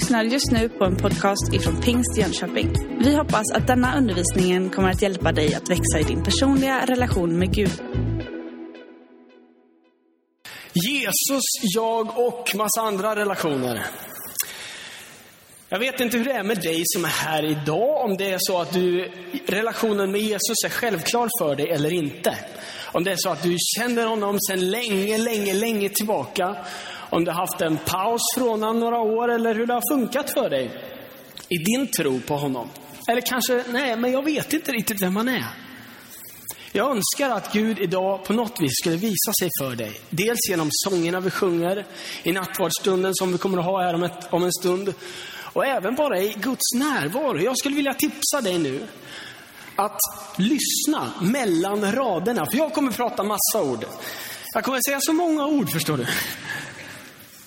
lyssnar just nu på en podcast ifrån Pingst Jönköping. Vi hoppas att denna undervisning kommer att hjälpa dig att växa i din personliga relation med Gud. Jesus, jag och massa andra relationer. Jag vet inte hur det är med dig som är här idag, om det är så att du, relationen med Jesus är självklar för dig eller inte. Om det är så att du känner honom sedan länge, länge, länge tillbaka. Om du har haft en paus från honom några år eller hur det har funkat för dig i din tro på honom. Eller kanske, nej, men jag vet inte riktigt vem han är. Jag önskar att Gud idag på något vis skulle visa sig för dig. Dels genom sångerna vi sjunger i nattvardsstunden som vi kommer att ha här om, ett, om en stund. Och även bara i Guds närvaro. Jag skulle vilja tipsa dig nu att lyssna mellan raderna. För jag kommer prata massa ord. Jag kommer säga så många ord, förstår du.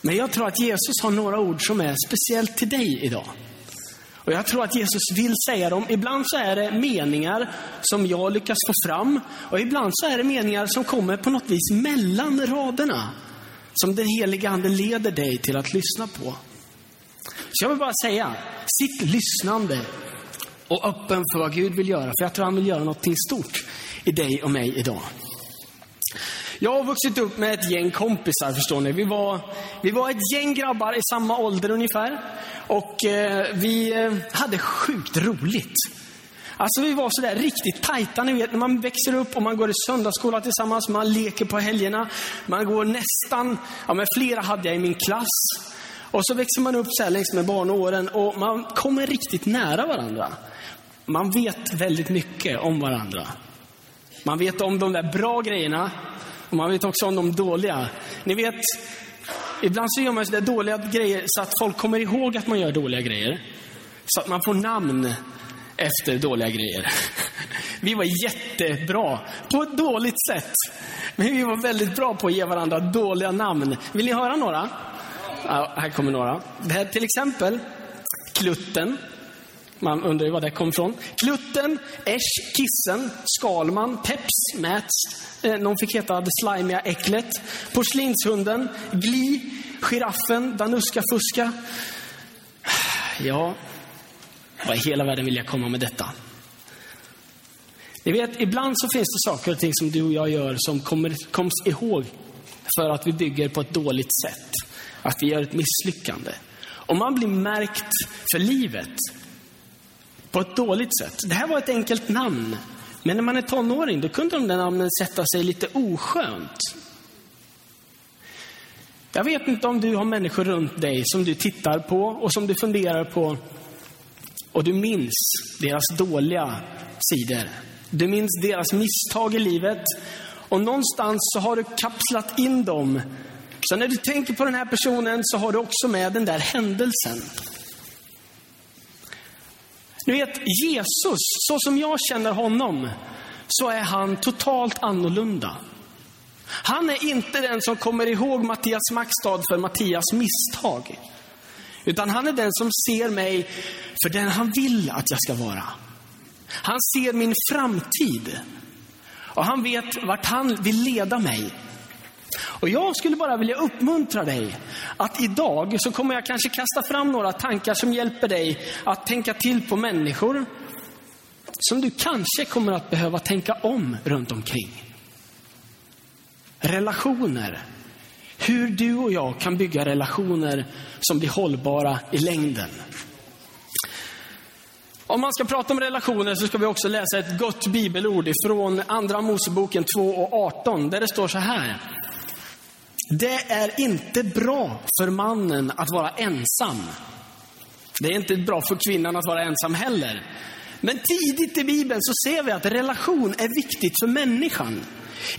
Men jag tror att Jesus har några ord som är speciellt till dig idag. Och jag tror att Jesus vill säga dem. Ibland så är det meningar som jag lyckas få fram. Och ibland så är det meningar som kommer på något vis mellan raderna. Som den heliga Ande leder dig till att lyssna på. Så jag vill bara säga, sitt lyssnande och öppen för vad Gud vill göra. För jag tror han vill göra något stort i dig och mig idag. Jag har vuxit upp med ett gäng kompisar, förstår ni. Vi var, vi var ett gäng grabbar i samma ålder ungefär. Och eh, vi eh, hade sjukt roligt. Alltså vi var sådär riktigt tajta, ni vet när man växer upp och man går i söndagsskola tillsammans, man leker på helgerna. Man går nästan, ja men flera hade jag i min klass. Och så växer man upp så här längs med barnåren och man kommer riktigt nära varandra. Man vet väldigt mycket om varandra. Man vet om de där bra grejerna och man vet också om de dåliga. Ni vet, ibland så gör man sådär dåliga grejer så att folk kommer ihåg att man gör dåliga grejer. Så att man får namn efter dåliga grejer. Vi var jättebra, på ett dåligt sätt. Men vi var väldigt bra på att ge varandra dåliga namn. Vill ni höra några? Ja, här kommer några. Det här till exempel Klutten. Man undrar ju var det kom ifrån. Klutten, Esch, Kissen, Skalman, Peps, Mats. Eh, någon fick heta Det slimiga äcklet. Porslinshunden, Gli, Giraffen, Danuska Fuska. Ja, vad i hela världen vill jag komma med detta? Ni vet, ibland så finns det saker och ting som du och jag gör som kommer, koms ihåg för att vi bygger på ett dåligt sätt. Att vi gör ett misslyckande. Om man blir märkt för livet på ett dåligt sätt. Det här var ett enkelt namn. Men när man är tonåring, då kunde de där namnen sätta sig lite oskönt. Jag vet inte om du har människor runt dig som du tittar på och som du funderar på och du minns deras dåliga sidor. Du minns deras misstag i livet och någonstans så har du kapslat in dem. Så när du tänker på den här personen så har du också med den där händelsen. Ni vet, Jesus, så som jag känner honom, så är han totalt annorlunda. Han är inte den som kommer ihåg Mattias Maxstad för Mattias misstag. Utan han är den som ser mig för den han vill att jag ska vara. Han ser min framtid. Och han vet vart han vill leda mig. Och jag skulle bara vilja uppmuntra dig att idag så kommer jag kanske kasta fram några tankar som hjälper dig att tänka till på människor som du kanske kommer att behöva tänka om runt omkring. Relationer. Hur du och jag kan bygga relationer som blir hållbara i längden. Om man ska prata om relationer så ska vi också läsa ett gott bibelord ifrån Andra Moseboken 2 och 18 där det står så här. Det är inte bra för mannen att vara ensam. Det är inte bra för kvinnan att vara ensam heller. Men tidigt i Bibeln så ser vi att relation är viktigt för människan.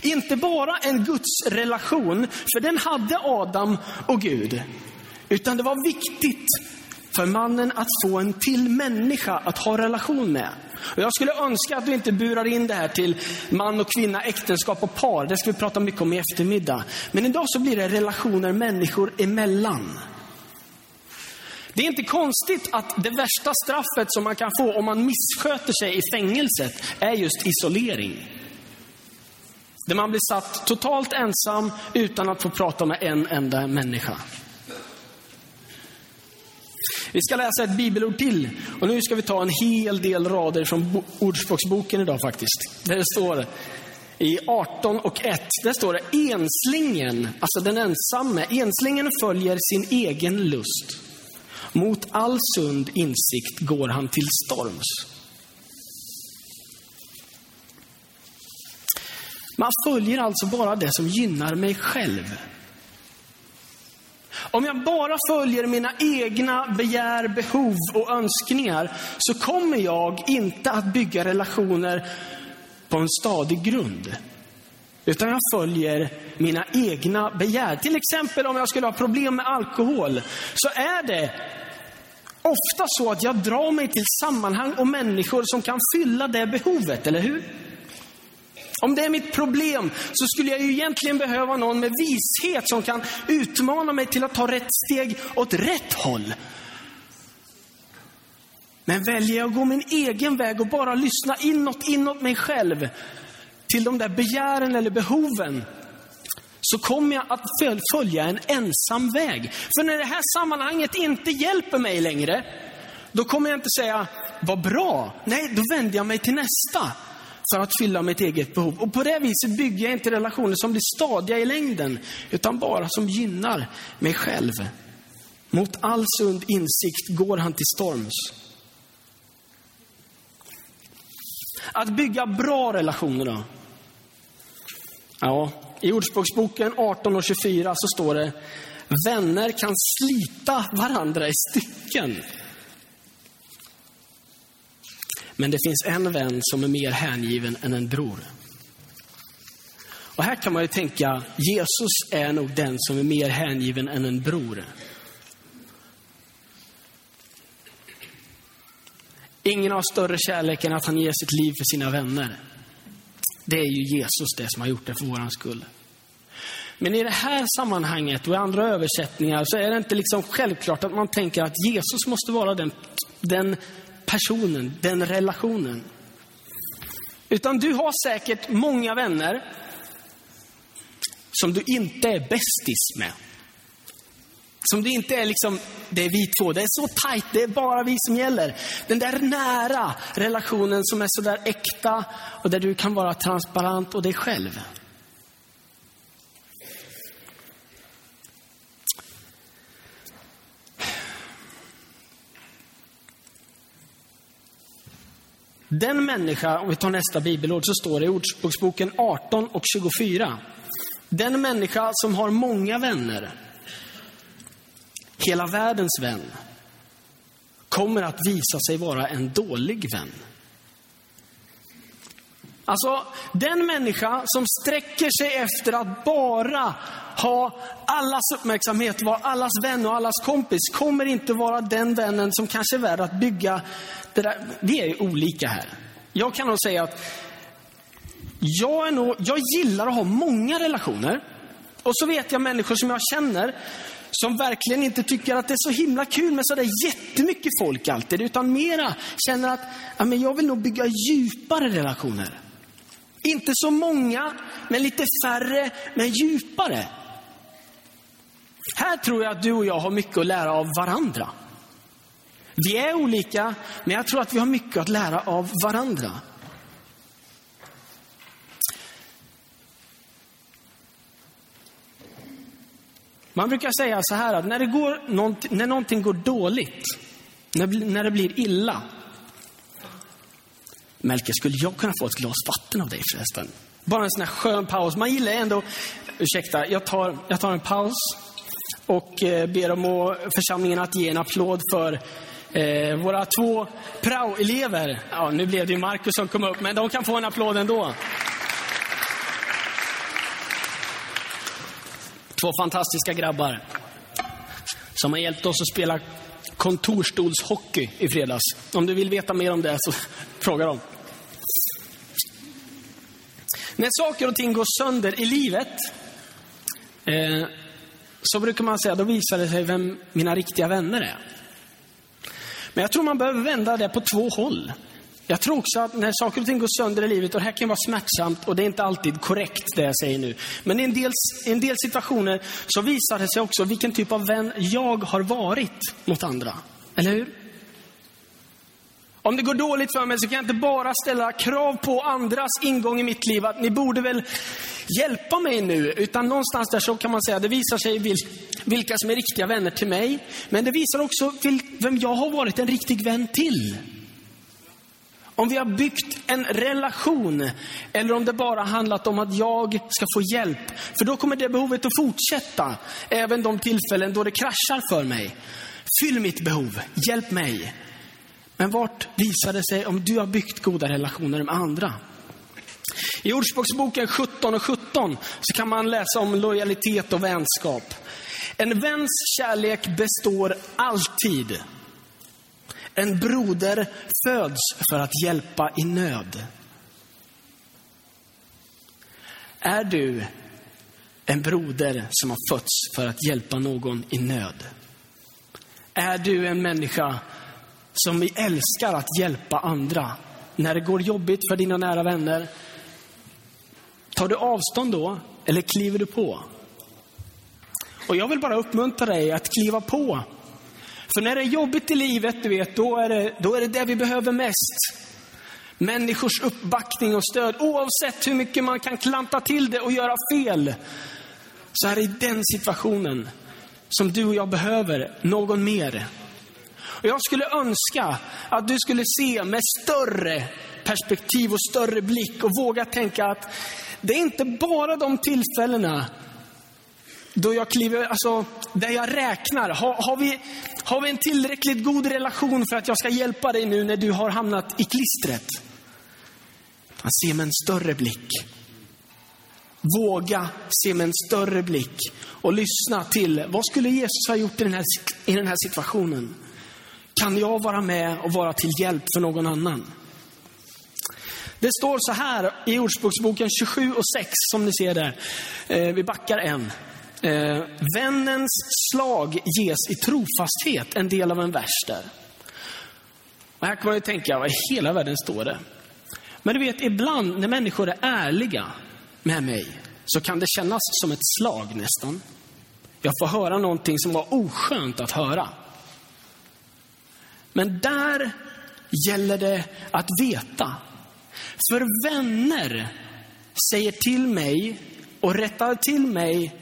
Inte bara en Guds relation, för den hade Adam och Gud. Utan det var viktigt för mannen att få en till människa att ha relation med. Och jag skulle önska att du inte burar in det här till man och kvinna, äktenskap och par. Det ska vi prata mycket om i eftermiddag. Men idag så blir det relationer människor emellan. Det är inte konstigt att det värsta straffet som man kan få om man missköter sig i fängelset är just isolering. Där man blir satt totalt ensam utan att få prata med en enda människa. Vi ska läsa ett bibelord till. Och nu ska vi ta en hel del rader från Ordspråksboken idag faktiskt. Där det står i 18 och 1, där står det enslingen, alltså den ensamme, enslingen följer sin egen lust. Mot all sund insikt går han till storms. Man följer alltså bara det som gynnar mig själv. Om jag bara följer mina egna begär, behov och önskningar så kommer jag inte att bygga relationer på en stadig grund. Utan jag följer mina egna begär. Till exempel om jag skulle ha problem med alkohol så är det ofta så att jag drar mig till sammanhang och människor som kan fylla det behovet, eller hur? Om det är mitt problem så skulle jag ju egentligen behöva någon med vishet som kan utmana mig till att ta rätt steg åt rätt håll. Men väljer jag att gå min egen väg och bara lyssna inåt, inåt mig själv, till de där begären eller behoven, så kommer jag att följa en ensam väg. För när det här sammanhanget inte hjälper mig längre, då kommer jag inte säga, vad bra. Nej, då vänder jag mig till nästa för att fylla mitt eget behov. Och på det viset bygger jag inte relationer som blir stadiga i längden, utan bara som gynnar mig själv. Mot all sund insikt går han till storms. Att bygga bra relationer då? Ja, i Ordspråksboken 18 och 24 så står det, vänner kan slita varandra i stycken. Men det finns en vän som är mer hängiven än en bror. Och här kan man ju tänka, Jesus är nog den som är mer hängiven än en bror. Ingen har större kärlek än att han ger sitt liv för sina vänner. Det är ju Jesus det som har gjort det för våran skull. Men i det här sammanhanget och i andra översättningar så är det inte liksom självklart att man tänker att Jesus måste vara den, den personen, den relationen. Utan du har säkert många vänner som du inte är bästis med. Som du inte är liksom, det är vi två, det är så tajt, det är bara vi som gäller. Den där nära relationen som är så där äkta och där du kan vara transparent och dig själv. Den människa, om vi tar nästa bibelord, så står det i Ordspråksboken 18 och 24. Den människa som har många vänner, hela världens vän, kommer att visa sig vara en dålig vän. Alltså, den människa som sträcker sig efter att bara ha allas uppmärksamhet, vara allas vän och allas kompis, kommer inte vara den vännen som kanske är värd att bygga det där. Vi är ju olika här. Jag kan nog säga att jag, är nog, jag gillar att ha många relationer. Och så vet jag människor som jag känner som verkligen inte tycker att det är så himla kul med sådär jättemycket folk alltid, utan mera känner att ja, men jag vill nog bygga djupare relationer. Inte så många, men lite färre, men djupare. Här tror jag att du och jag har mycket att lära av varandra. Vi är olika, men jag tror att vi har mycket att lära av varandra. Man brukar säga så här att när, det går, när någonting går dåligt, när, när det blir illa, Melker, skulle jag kunna få ett glas vatten av dig förresten? Bara en sån här skön paus. Man gillar ändå, ursäkta, jag tar, jag tar en paus och eh, ber om församlingen att ge en applåd för eh, våra två prao-elever. Ja, nu blev det ju Markus som kom upp, men de kan få en applåd ändå. Två fantastiska grabbar som har hjälpt oss att spela kontorstolshockey i fredags. Om du vill veta mer om det så fråga dem. När saker och ting går sönder i livet eh, så brukar man säga, då visar det sig vem mina riktiga vänner är. Men jag tror man behöver vända det på två håll. Jag tror också att när saker och ting går sönder i livet, och det här kan vara smärtsamt och det är inte alltid korrekt det jag säger nu. Men i en del, i en del situationer så visar det sig också vilken typ av vän jag har varit mot andra. Eller hur? Om det går dåligt för mig så kan jag inte bara ställa krav på andras ingång i mitt liv, att ni borde väl hjälpa mig nu. Utan någonstans där så kan man säga, det visar sig vilka som är riktiga vänner till mig. Men det visar också vem jag har varit en riktig vän till. Om vi har byggt en relation eller om det bara handlat om att jag ska få hjälp. För då kommer det behovet att fortsätta, även de tillfällen då det kraschar för mig. Fyll mitt behov, hjälp mig. Men vart visar det sig om du har byggt goda relationer med andra? I Ordspråksboken 17 och 17 så kan man läsa om lojalitet och vänskap. En väns kärlek består alltid. En broder föds för att hjälpa i nöd. Är du en broder som har fötts för att hjälpa någon i nöd? Är du en människa som vi älskar att hjälpa andra? När det går jobbigt för dina nära vänner, tar du avstånd då eller kliver du på? Och jag vill bara uppmuntra dig att kliva på för när det är jobbigt i livet, du vet, då är det, då är det det vi behöver mest. Människors uppbackning och stöd. Oavsett hur mycket man kan klanta till det och göra fel. Så är det i den situationen som du och jag behöver någon mer. Och jag skulle önska att du skulle se med större perspektiv och större blick och våga tänka att det är inte bara de tillfällena då jag kliver, alltså, där jag räknar. Har, har, vi, har vi en tillräckligt god relation för att jag ska hjälpa dig nu när du har hamnat i klistret? Att se med en större blick. Våga se med en större blick och lyssna till vad skulle Jesus ha gjort i den här, i den här situationen? Kan jag vara med och vara till hjälp för någon annan? Det står så här i Ordspråksboken 27 och 6 som ni ser där. Eh, vi backar en. Eh, vännens slag ges i trofasthet, en del av en vers där. Och här kan man ju tänka, vad i hela världen står det? Men du vet, ibland när människor är ärliga med mig så kan det kännas som ett slag nästan. Jag får höra någonting som var oskönt att höra. Men där gäller det att veta. För vänner säger till mig och rättar till mig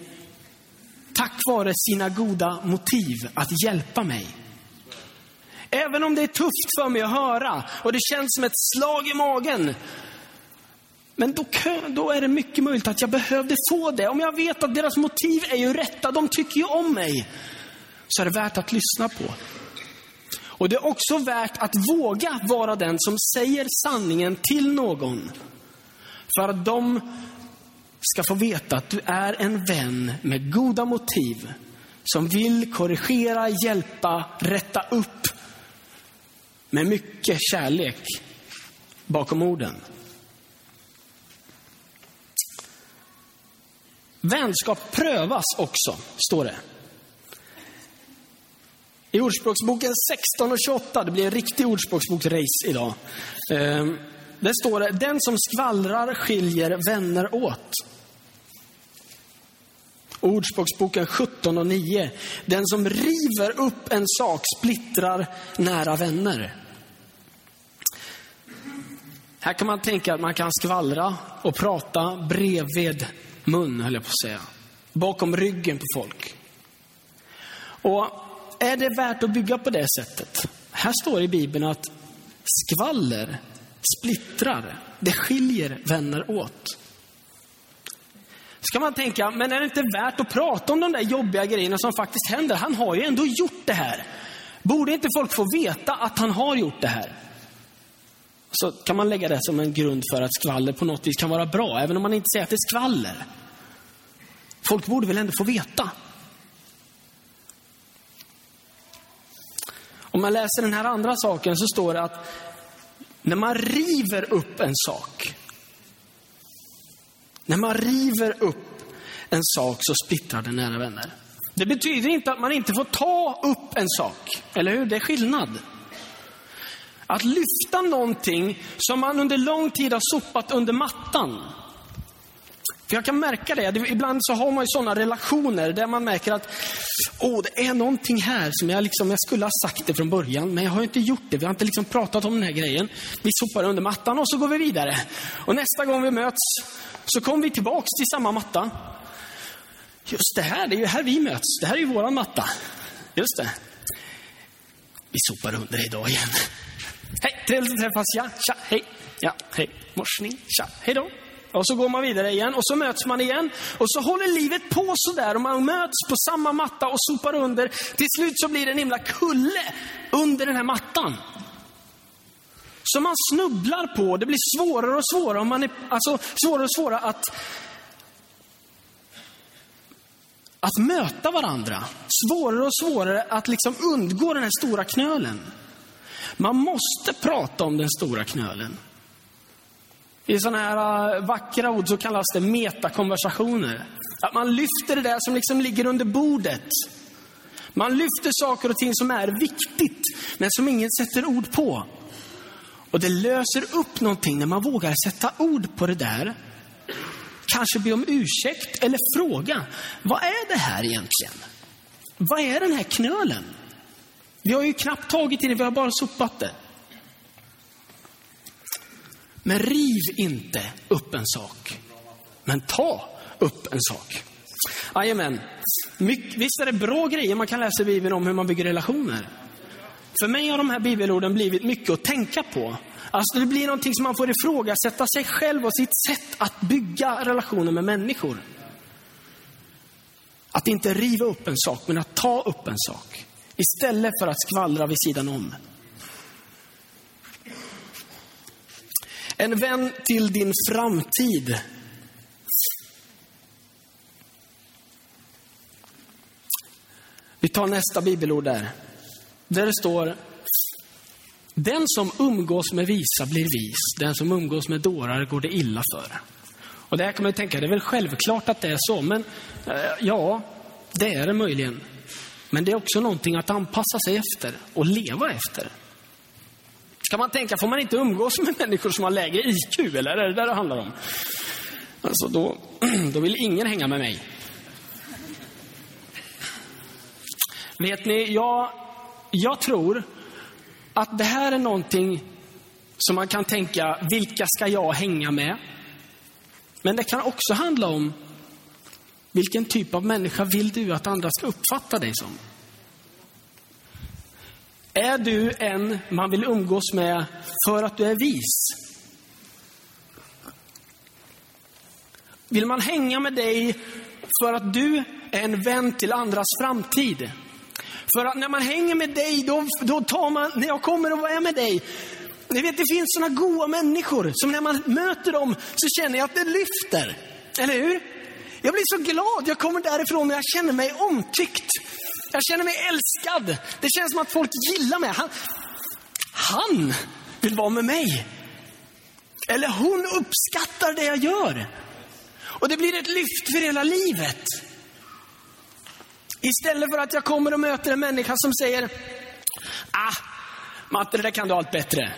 tack vare sina goda motiv att hjälpa mig. Även om det är tufft för mig att höra och det känns som ett slag i magen. Men då, då är det mycket möjligt att jag behövde få det. Om jag vet att deras motiv är ju rätta, de tycker ju om mig. Så är det värt att lyssna på. Och det är också värt att våga vara den som säger sanningen till någon. För att de ska få veta att du är en vän med goda motiv. Som vill korrigera, hjälpa, rätta upp. Med mycket kärlek bakom orden. Vänskap prövas också, står det. I Ordspråksboken 16 och 28, det blir en riktig ordspråksboksrace idag. Ehm, där står det, den som skvallrar skiljer vänner åt. Ordspråksboken 17 och 9. Den som river upp en sak splittrar nära vänner. Här kan man tänka att man kan skvallra och prata bredvid mun, höll jag på att säga. Bakom ryggen på folk. Och är det värt att bygga på det sättet? Här står i Bibeln att skvaller splittrar. Det skiljer vänner åt ska man tänka, men är det inte värt att prata om de där jobbiga grejerna som faktiskt händer? Han har ju ändå gjort det här. Borde inte folk få veta att han har gjort det här? Så kan man lägga det som en grund för att skvaller på något vis kan vara bra, även om man inte säger att det är skvaller. Folk borde väl ändå få veta. Om man läser den här andra saken så står det att när man river upp en sak när man river upp en sak så splittrar den nära vänner. Det betyder inte att man inte får ta upp en sak, eller hur? Det är skillnad. Att lyfta någonting som man under lång tid har sopat under mattan. För jag kan märka det. Ibland så har man ju sådana relationer där man märker att åh, det är någonting här som jag, liksom, jag skulle ha sagt det från början, men jag har inte gjort det. Vi har inte liksom pratat om den här grejen. Vi sopar under mattan och så går vi vidare. Och nästa gång vi möts så kommer vi tillbaks till samma matta. Just det här, det är ju här vi möts. Det här är ju våran matta. Just det. Vi sopar under idag igen. Hej, trevligt att träffas. Ja, tja, hej. Ja, hej. Morsning. Tja, hej då. Och så går man vidare igen och så möts man igen. Och så håller livet på sådär och man möts på samma matta och sopar under. Till slut så blir det en himla kulle under den här mattan. Som man snubblar på. Det blir svårare och svårare, och man är, alltså, svårare och svårare att, att möta varandra. Svårare och svårare att liksom undgå den här stora knölen. Man måste prata om den stora knölen. I sådana här äh, vackra ord så kallas det metakonversationer. Att man lyfter det där som liksom ligger under bordet. Man lyfter saker och ting som är viktigt, men som ingen sätter ord på. Och det löser upp någonting när man vågar sätta ord på det där. Kanske be om ursäkt eller fråga, vad är det här egentligen? Vad är den här knölen? Vi har ju knappt tagit i det, vi har bara sopat det. Men riv inte upp en sak, men ta upp en sak. Jajamän. Visst är det bra grejer man kan läsa i Bibeln om hur man bygger relationer? För mig har de här bibelorden blivit mycket att tänka på. Alltså det blir någonting som man får ifrågasätta sig själv och sitt sätt att bygga relationer med människor. Att inte riva upp en sak, men att ta upp en sak. Istället för att skvallra vid sidan om. En vän till din framtid. Vi tar nästa bibelord där. Där det står, den som umgås med visa blir vis, den som umgås med dårar går det illa för. Och det här kan man ju tänka, det är väl självklart att det är så, men eh, ja, det är det möjligen. Men det är också någonting att anpassa sig efter och leva efter. Kan man tänka, får man inte umgås med människor som har lägre IQ, eller är det där det handlar om? Alltså då, då vill ingen hänga med mig. Vet ni, jag, jag tror att det här är någonting som man kan tänka, vilka ska jag hänga med? Men det kan också handla om, vilken typ av människa vill du att andra ska uppfatta dig som? Är du en man vill umgås med för att du är vis? Vill man hänga med dig för att du är en vän till andras framtid? För att när man hänger med dig, då, då tar man, när jag kommer och är med dig, ni vet det finns sådana goda människor som när man möter dem så känner jag att det lyfter. Eller hur? Jag blir så glad, jag kommer därifrån och jag känner mig omtyckt. Jag känner mig älskad. Det känns som att folk gillar mig. Han, han vill vara med mig. Eller hon uppskattar det jag gör. Och det blir ett lyft för hela livet. Istället för att jag kommer och möter en människa som säger, ah, Matte, det där kan du allt bättre.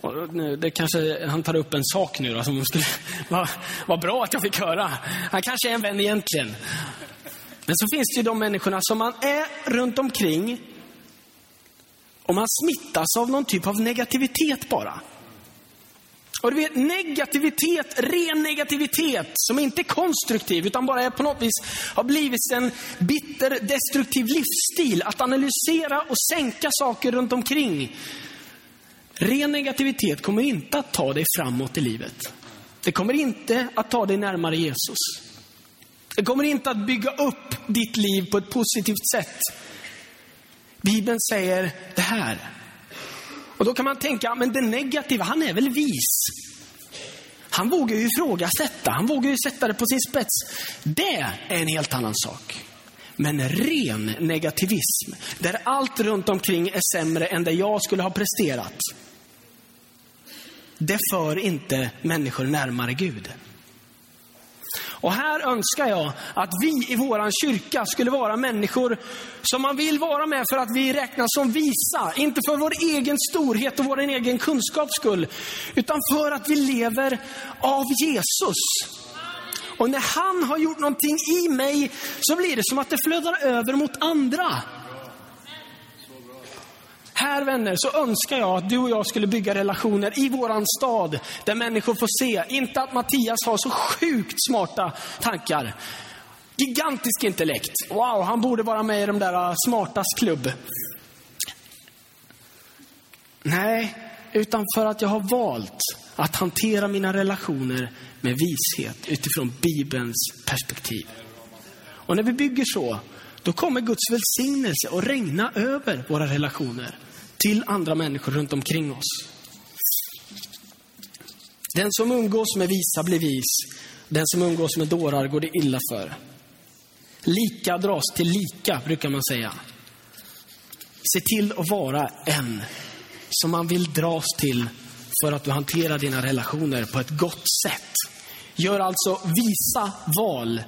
Och nu, det kanske, han tar upp en sak nu då, som skulle, vad, vad bra att jag fick höra. Han kanske är en vän egentligen. Men så finns det ju de människorna som man är runt omkring och man smittas av någon typ av negativitet bara. Och du vet, negativitet, ren negativitet, som inte är konstruktiv, utan bara är på något vis har blivit en bitter, destruktiv livsstil. Att analysera och sänka saker runt omkring. Ren negativitet kommer inte att ta dig framåt i livet. Det kommer inte att ta dig närmare Jesus. Det kommer inte att bygga upp ditt liv på ett positivt sätt. Bibeln säger det här. Och då kan man tänka, men det negativa, han är väl vis? Han vågar ju ifrågasätta, han vågar ju sätta det på sin spets. Det är en helt annan sak. Men ren negativism, där allt runt omkring är sämre än det jag skulle ha presterat. Det för inte människor närmare Gud. Och här önskar jag att vi i våran kyrka skulle vara människor som man vill vara med för att vi räknas som visa. Inte för vår egen storhet och vår egen kunskaps skull, utan för att vi lever av Jesus. Och när han har gjort någonting i mig så blir det som att det flödar över mot andra. Här vänner, så önskar jag att du och jag skulle bygga relationer i våran stad där människor får se, inte att Mattias har så sjukt smarta tankar. Gigantisk intellekt. Wow, han borde vara med i de där äh, smartas klubb. Nej, utan för att jag har valt att hantera mina relationer med vishet utifrån Bibelns perspektiv. Och när vi bygger så, då kommer Guds välsignelse att regna över våra relationer till andra människor runt omkring oss. Den som umgås med visa blir vis. Den som umgås med dårar går det illa för. Lika dras till lika, brukar man säga. Se till att vara en som man vill dras till för att du hanterar dina relationer på ett gott sätt. Gör alltså visa val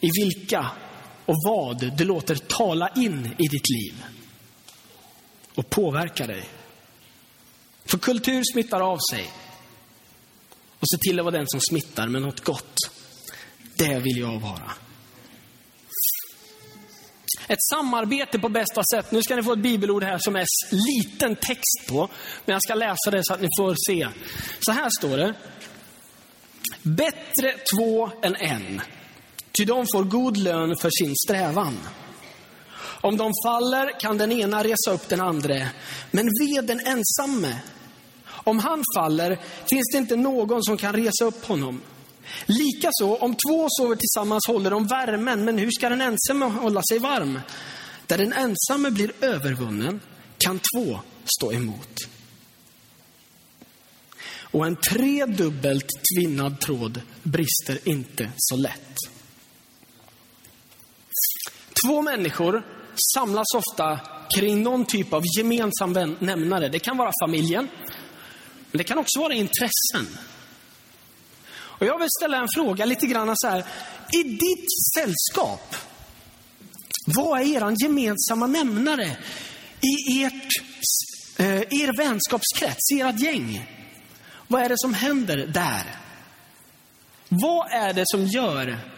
i vilka och vad du låter tala in i ditt liv och påverka dig. För kultur smittar av sig. Och se till att vara den som smittar med något gott. Det vill jag vara. Ett samarbete på bästa sätt. Nu ska ni få ett bibelord här som är liten text på. Men jag ska läsa det så att ni får se. Så här står det. Bättre två än en. Ty de får god lön för sin strävan. Om de faller kan den ena resa upp den andra. Men ve den ensamme. Om han faller finns det inte någon som kan resa upp honom. Likaså, om två sover tillsammans håller de värmen, men hur ska den ensamme hålla sig varm? Där den ensamme blir övervunnen kan två stå emot. Och en tredubbelt tvinnad tråd brister inte så lätt. Två människor samlas ofta kring någon typ av gemensam nämnare. Det kan vara familjen, men det kan också vara intressen. Och jag vill ställa en fråga lite grann så här. I ditt sällskap, vad är er gemensamma nämnare i ert, eh, er vänskapskrets, i ert gäng? Vad är det som händer där? Vad är det som gör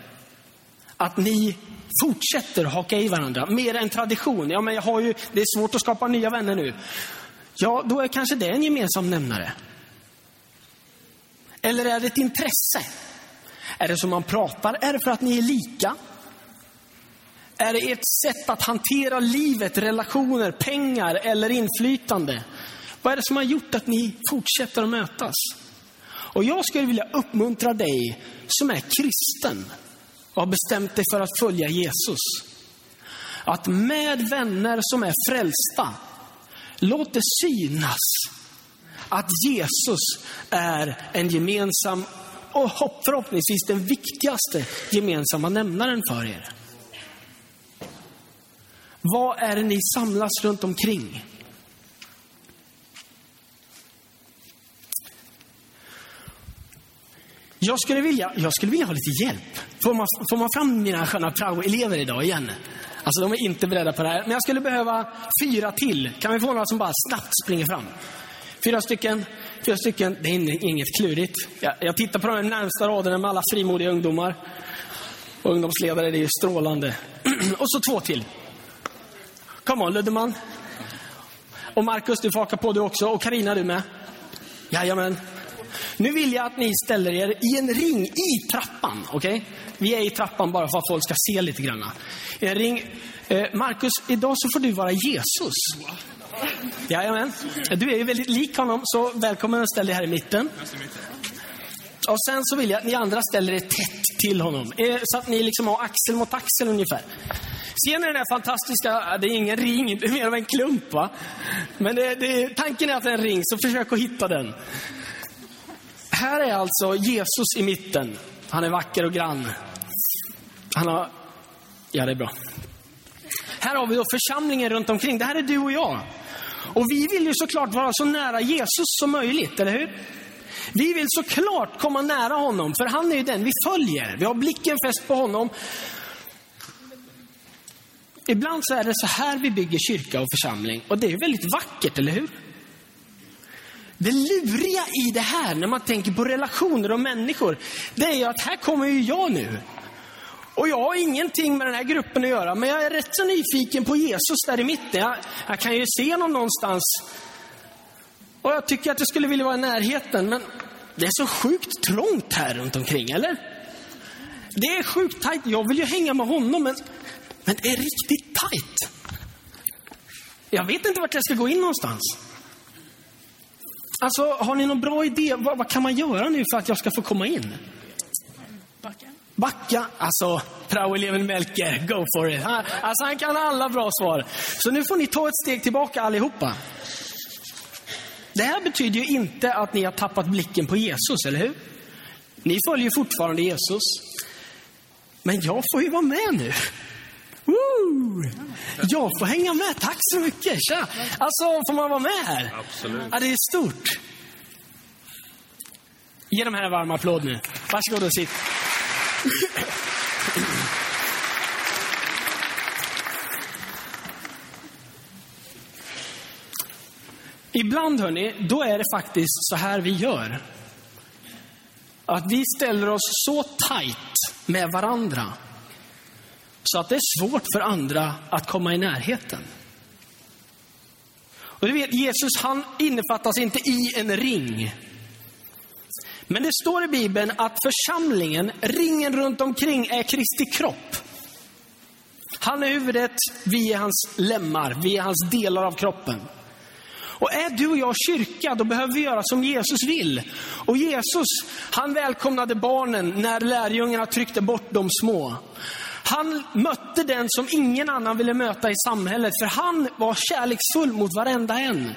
att ni fortsätter haka i varandra? Mer än tradition. Ja, men jag har ju, det är svårt att skapa nya vänner nu. Ja, då är kanske det en gemensam nämnare. Eller är det ett intresse? Är det som man pratar? Är det för att ni är lika? Är det ert sätt att hantera livet, relationer, pengar eller inflytande? Vad är det som har gjort att ni fortsätter att mötas? Och jag skulle vilja uppmuntra dig som är kristen och har bestämt dig för att följa Jesus. Att med vänner som är frälsta, låt det synas att Jesus är en gemensam och förhoppningsvis den viktigaste gemensamma nämnaren för er. Vad är det ni samlas runt omkring? Jag skulle vilja, jag skulle vilja ha lite hjälp. Får man, får man fram mina sköna prao-elever idag igen? Alltså de är inte beredda på det här. Men jag skulle behöva fyra till. Kan vi få några som bara snabbt springer fram? Fyra stycken. Fyra stycken. Det är inget klurigt. Jag, jag tittar på de närmsta raderna med alla frimodiga ungdomar. Och ungdomsledare, det är ju strålande. och så två till. Come on, Luddeman. Och Markus, du får haka på du också. Och Karina du med. Jajamän. Nu vill jag att ni ställer er i en ring i trappan. Okej? Okay? Vi är i trappan bara för att folk ska se lite grann. En ring. Eh, Markus, idag så får du vara Jesus. Jajamän. Du är ju väldigt lik honom, så välkommen att ställa dig här i mitten. Och sen så vill jag att ni andra ställer er tätt till honom. Eh, så att ni liksom har axel mot axel ungefär. Ser ni den här fantastiska, det är ingen ring, det är mer av en klump va? Men det, det, tanken är att det är en ring, så försök att hitta den. Här är alltså Jesus i mitten. Han är vacker och grann. Han har, ja det är bra. Här har vi då församlingen runt omkring. Det här är du och jag. Och vi vill ju såklart vara så nära Jesus som möjligt, eller hur? Vi vill såklart komma nära honom, för han är ju den vi följer. Vi har blicken fäst på honom. Ibland så är det så här vi bygger kyrka och församling. Och det är väldigt vackert, eller hur? Det luriga i det här, när man tänker på relationer och människor, det är ju att här kommer ju jag nu. Och jag har ingenting med den här gruppen att göra, men jag är rätt så nyfiken på Jesus där i mitten. Jag, jag kan ju se honom någonstans. Och jag tycker att jag skulle vilja vara i närheten, men det är så sjukt trångt här runt omkring, eller? Det är sjukt tajt. Jag vill ju hänga med honom, men, men det är riktigt tajt. Jag vet inte vart jag ska gå in någonstans. Alltså, har ni någon bra idé? Vad, vad, kan man göra nu för att jag ska få komma in? Backa. Backa. Alltså, praoeleven Melker, go for it. Han, alltså, han kan alla bra svar. Så nu får ni ta ett steg tillbaka allihopa. Det här betyder ju inte att ni har tappat blicken på Jesus, eller hur? Ni följer fortfarande Jesus. Men jag får ju vara med nu. Woo! Jag får hänga med. Tack så mycket. Tja. Alltså, får man vara med här? Absolut. Ja, det är stort. Ge de här en varm applåd nu. Varsågod och sitt. Ibland, hörni, då är det faktiskt så här vi gör. Att vi ställer oss så tajt med varandra så att det är svårt för andra att komma i närheten. Och du vet, Jesus han innefattas inte i en ring. Men det står i Bibeln att församlingen, ringen runt omkring, är Kristi kropp. Han är huvudet, vi är hans lemmar, vi är hans delar av kroppen. Och är du och jag kyrka, då behöver vi göra som Jesus vill. Och Jesus, han välkomnade barnen när lärjungarna tryckte bort de små. Han mötte den som ingen annan ville möta i samhället, för han var kärleksfull mot varenda en.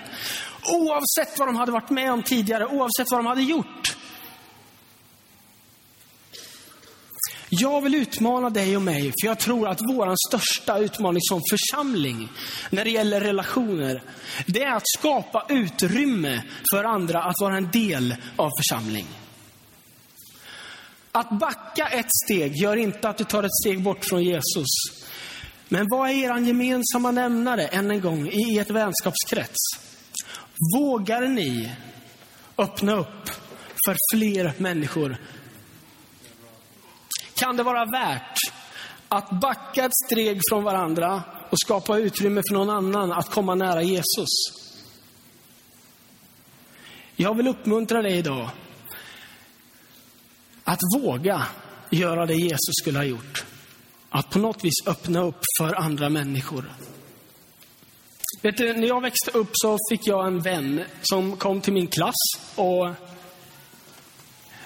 Oavsett vad de hade varit med om tidigare, oavsett vad de hade gjort. Jag vill utmana dig och mig, för jag tror att vår största utmaning som församling när det gäller relationer, det är att skapa utrymme för andra att vara en del av församling. Att backa ett steg gör inte att du tar ett steg bort från Jesus. Men vad är er gemensamma nämnare, än en gång, i ert vänskapskrets? Vågar ni öppna upp för fler människor kan det vara värt att backa ett steg från varandra och skapa utrymme för någon annan att komma nära Jesus. Jag vill uppmuntra dig idag att våga göra det Jesus skulle ha gjort. Att på något vis öppna upp för andra människor. Vet du, när jag växte upp så fick jag en vän som kom till min klass och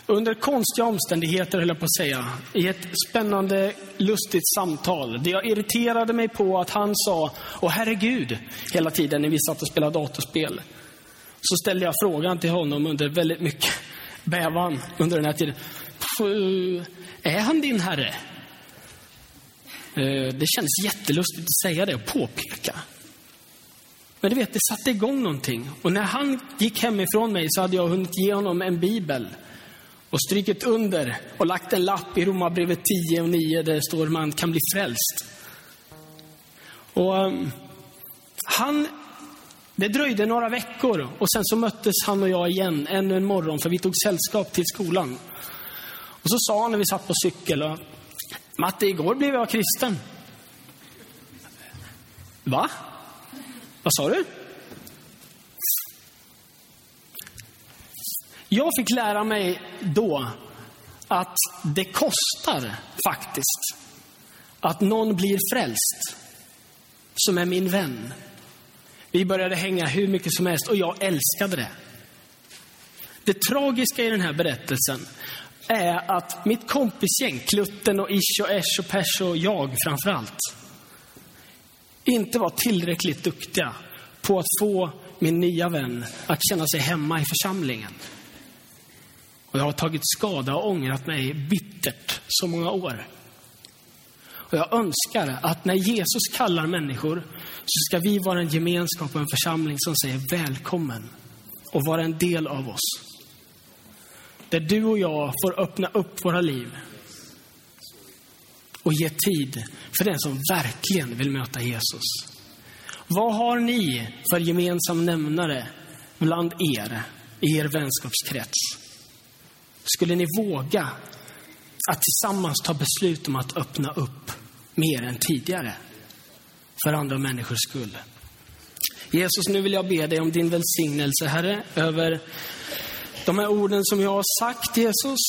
under konstiga omständigheter, höll jag på att säga, i ett spännande, lustigt samtal, där jag irriterade mig på att han sa Åh herregud, hela tiden när vi satt och spelade datorspel. Så ställde jag frågan till honom under väldigt mycket bävan under den här tiden. Eh, är han din herre? Eh, det kändes jättelustigt att säga det och påpeka. Men du vet, det satte igång någonting. Och när han gick hemifrån mig så hade jag hunnit ge honom en bibel och strykit under och lagt en lapp i Romarbrevet 10 och 9 där det står att man kan bli frälst. Och um, han, det dröjde några veckor och sen så möttes han och jag igen ännu en morgon för vi tog sällskap till skolan. Och så sa han när vi satt på cykel, och, Matte, igår blev jag kristen. Va? Vad sa du? Jag fick lära mig då att det kostar faktiskt att någon blir frälst som är min vän. Vi började hänga hur mycket som helst och jag älskade det. Det tragiska i den här berättelsen är att mitt kompisgäng, Klutten och Ish och Esh och Pesh och jag framförallt, inte var tillräckligt duktiga på att få min nya vän att känna sig hemma i församlingen. Och jag har tagit skada och ångrat mig bittert så många år. Och jag önskar att när Jesus kallar människor så ska vi vara en gemenskap och en församling som säger välkommen och vara en del av oss. Där du och jag får öppna upp våra liv och ge tid för den som verkligen vill möta Jesus. Vad har ni för gemensam nämnare bland er? i er vänskapskrets? Skulle ni våga att tillsammans ta beslut om att öppna upp mer än tidigare för andra människors skull? Jesus, nu vill jag be dig om din välsignelse, Herre, över de här orden som jag har sagt, Jesus.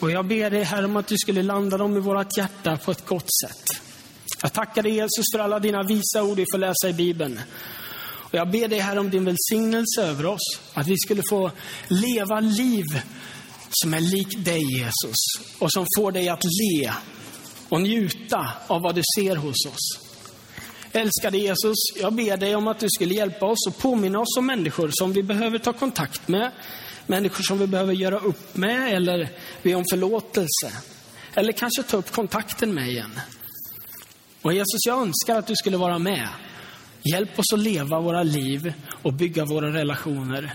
Och jag ber dig, Herre, om att du skulle landa dem i vårt hjärta på ett gott sätt. Jag tackar dig, Jesus, för alla dina visa ord vi får läsa i Bibeln. Och jag ber dig, Herre, om din välsignelse över oss. Att vi skulle få leva liv som är lik dig, Jesus. Och som får dig att le och njuta av vad du ser hos oss. Älskade Jesus, jag ber dig om att du skulle hjälpa oss och påminna oss om människor som vi behöver ta kontakt med. Människor som vi behöver göra upp med eller be om förlåtelse. Eller kanske ta upp kontakten med igen. Och Jesus, jag önskar att du skulle vara med. Hjälp oss att leva våra liv och bygga våra relationer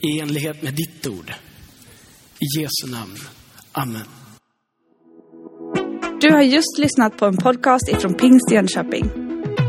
i enlighet med ditt ord. I Jesu namn. Amen. Du har just lyssnat på en podcast ifrån Pingst Jönköping.